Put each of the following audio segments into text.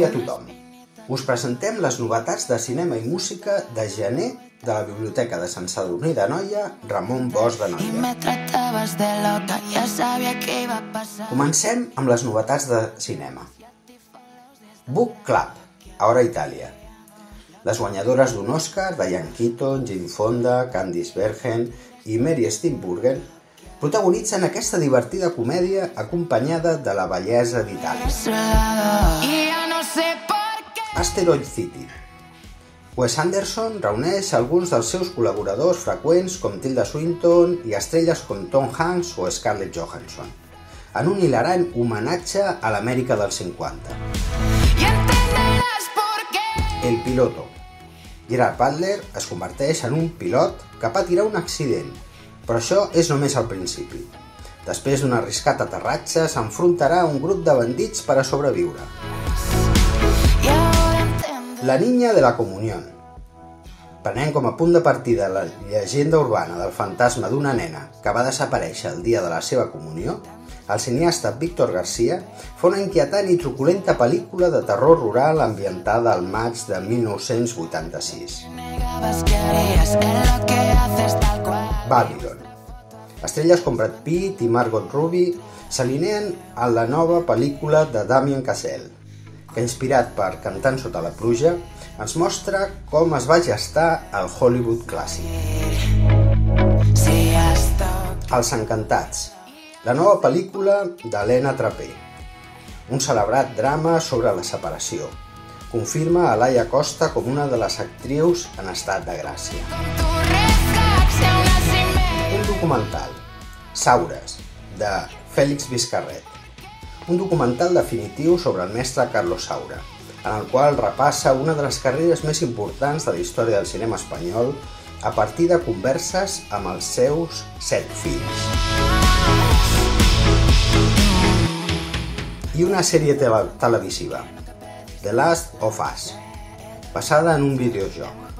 dia a tothom. Us presentem les novetats de cinema i música de gener de la Biblioteca de Sant Sadurní de Noia, Ramon Bosch de Noia. Comencem amb les novetats de cinema. Book Club, a Hora Itàlia. Les guanyadores d'un Oscar, Diane Keaton, Jane Fonda, Candice Bergen i Mary Steenburgen protagonitzen aquesta divertida comèdia acompanyada de la bellesa d'Itàlia. Asteroid City. Wes Anderson reuneix alguns dels seus col·laboradors freqüents com Tilda Swinton i estrelles com Tom Hanks o Scarlett Johansson en un hilarant homenatge a l'Amèrica dels 50. El piloto. Gerard Butler es converteix en un pilot que patirà un accident però això és només el principi. Després d'un arriscat aterratge, s'enfrontarà a un grup de bandits per a sobreviure. La niña de la comunión. Prenent com a punt de partida la llegenda urbana del fantasma d'una nena que va desaparèixer el dia de la seva comunió, el cineasta Víctor Garcia fa una inquietant i truculenta pel·lícula de terror rural ambientada al maig de 1986. Babylon. Estrelles com Brad Pitt i Margot Robbie s'alineen a la nova pel·lícula de Damien Cassell, que inspirat per Cantant sota la pluja, ens mostra com es va gestar el Hollywood clàssic. Els Encantats, la nova pel·lícula d'Helena Trapé, un celebrat drama sobre la separació. Confirma a Laia Costa com una de les actrius en estat de gràcia. Un documental, Saures, de Fèlix Vizcarret. Un documental definitiu sobre el mestre Carlos Saura, en el qual repassa una de les carreres més importants de la història del cinema espanyol a partir de converses amb els seus set fills. I una sèrie te televisiva, The Last of Us, basada en un videojoc.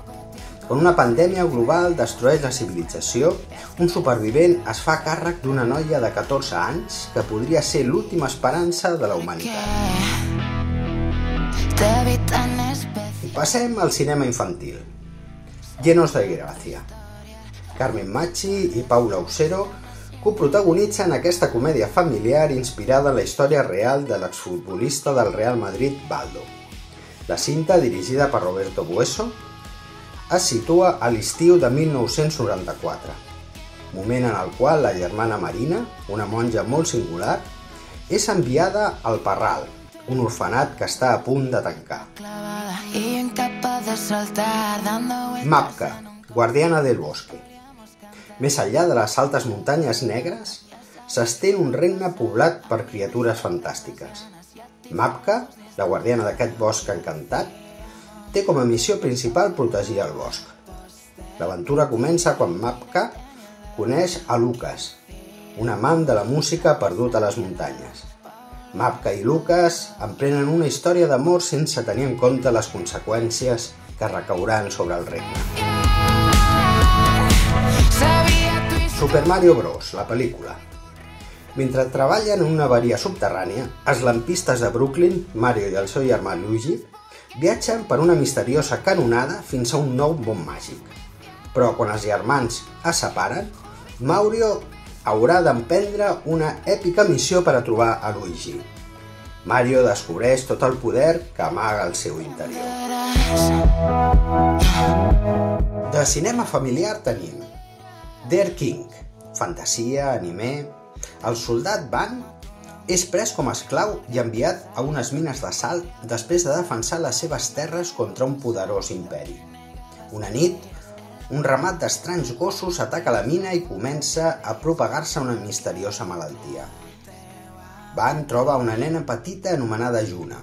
Quan una pandèmia global destrueix la civilització, un supervivent es fa càrrec d'una noia de 14 anys que podria ser l'última esperança de la humanitat. Passem al cinema infantil. Llenos de Gracia. Carmen Machi i Paula Usero coprotagonitzen aquesta comèdia familiar inspirada en la història real de l'exfutbolista del Real Madrid, Baldo. La cinta, dirigida per Roberto Bueso, es situa a l'estiu de 1994, moment en el qual la germana Marina, una monja molt singular, és enviada al Parral, un orfenat que està a punt de tancar. Mapka, guardiana del bosque. Més enllà de les altes muntanyes negres, s'estén un regne poblat per criatures fantàstiques. Mapka, la guardiana d'aquest bosc encantat, té com a missió principal protegir el bosc. L'aventura comença quan Mapka coneix a Lucas, un amant de la música perdut a les muntanyes. Mapka i Lucas emprenen una història d'amor sense tenir en compte les conseqüències que recauran sobre el regne. Super Mario Bros., la pel·lícula. Mentre treballen en una avaria subterrània, els lampistes de Brooklyn, Mario i el seu germà Luigi, viatgen per una misteriosa canonada fins a un nou món màgic. Però quan els germans es separen, Mario haurà d'emprendre una èpica missió per a trobar a Luigi. Mario descobreix tot el poder que amaga al seu interior. De cinema familiar tenim Dare King, fantasia, anime... El soldat Van és pres com a esclau i enviat a unes mines de sal després de defensar les seves terres contra un poderós imperi. Una nit, un ramat d'estranys gossos ataca la mina i comença a propagar-se una misteriosa malaltia. Van troba una nena petita anomenada Juna.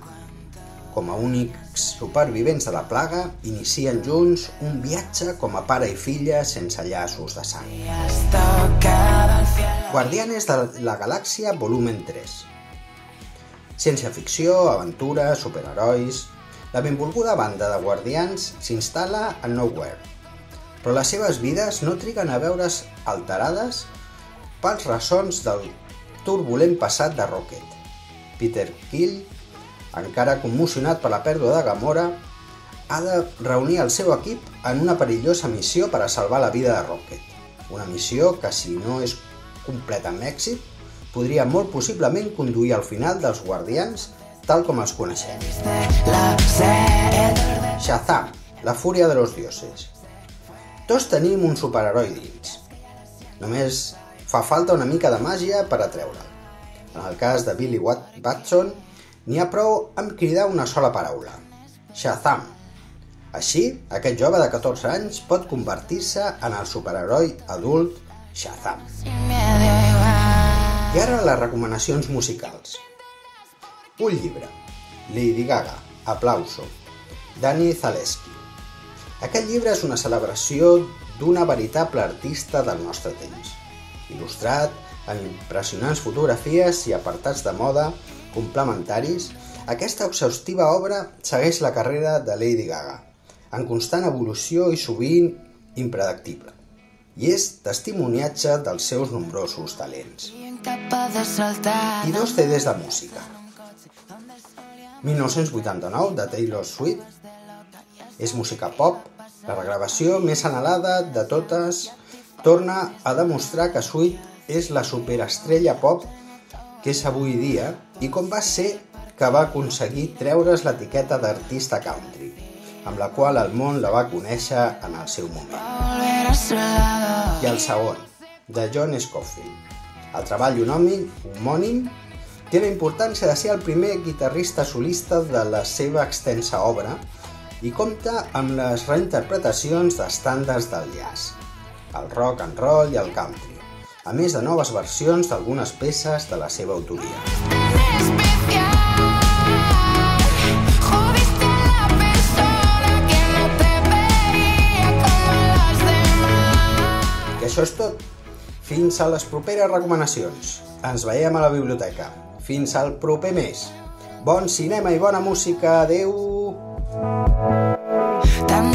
Com a únics supervivents de la plaga, inicien junts un viatge com a pare i filla sense llaços de sang. Guardianes de la Galàxia, volumen 3. Ciència-ficció, aventura, superherois... La benvolguda banda de guardians s'instal·la a Nowhere, però les seves vides no triguen a veure's alterades pels ressons del turbulent passat de Rocket. Peter Kill, encara commocionat per la pèrdua de Gamora, ha de reunir el seu equip en una perillosa missió per a salvar la vida de Rocket. Una missió que, si no és completa amb èxit, podria molt possiblement conduir al final dels Guardians tal com els coneixem. Shazam, la fúria de los dioses. Tots tenim un superheroi dins. Només fa falta una mica de màgia per atreure'l. En el cas de Billy Watt Batson, n'hi ha prou amb cridar una sola paraula. Shazam. Així, aquest jove de 14 anys pot convertir-se en el superheroi adult Shazam. Ara les recomanacions musicals. Un llibre. Lady Gaga. Aplauso. Dani Zaleski. Aquest llibre és una celebració d'una veritable artista del nostre temps. Il·lustrat amb impressionants fotografies i apartats de moda complementaris, aquesta exhaustiva obra segueix la carrera de Lady Gaga, en constant evolució i sovint impredictible, i és testimoniatge dels seus nombrosos talents. I dos CDs de música. 1989, de Taylor Swift, és música pop, la regravació més anhelada de totes torna a demostrar que Sweet és la superestrella pop que és avui dia i com va ser que va aconseguir treure's l'etiqueta d'artista country, amb la qual el món la va conèixer en el seu moment. I el segon, de John Scofield. El treball homònim, homònim té la importància de ser el primer guitarrista solista de la seva extensa obra i compta amb les reinterpretacions d'estàndards del jazz, el rock and roll i el country, a més de noves versions d'algunes peces de la seva autoria. Això és tot. Fins a les properes recomanacions. Ens veiem a la biblioteca. Fins al proper mes. Bon cinema i bona música. Adeu! Tan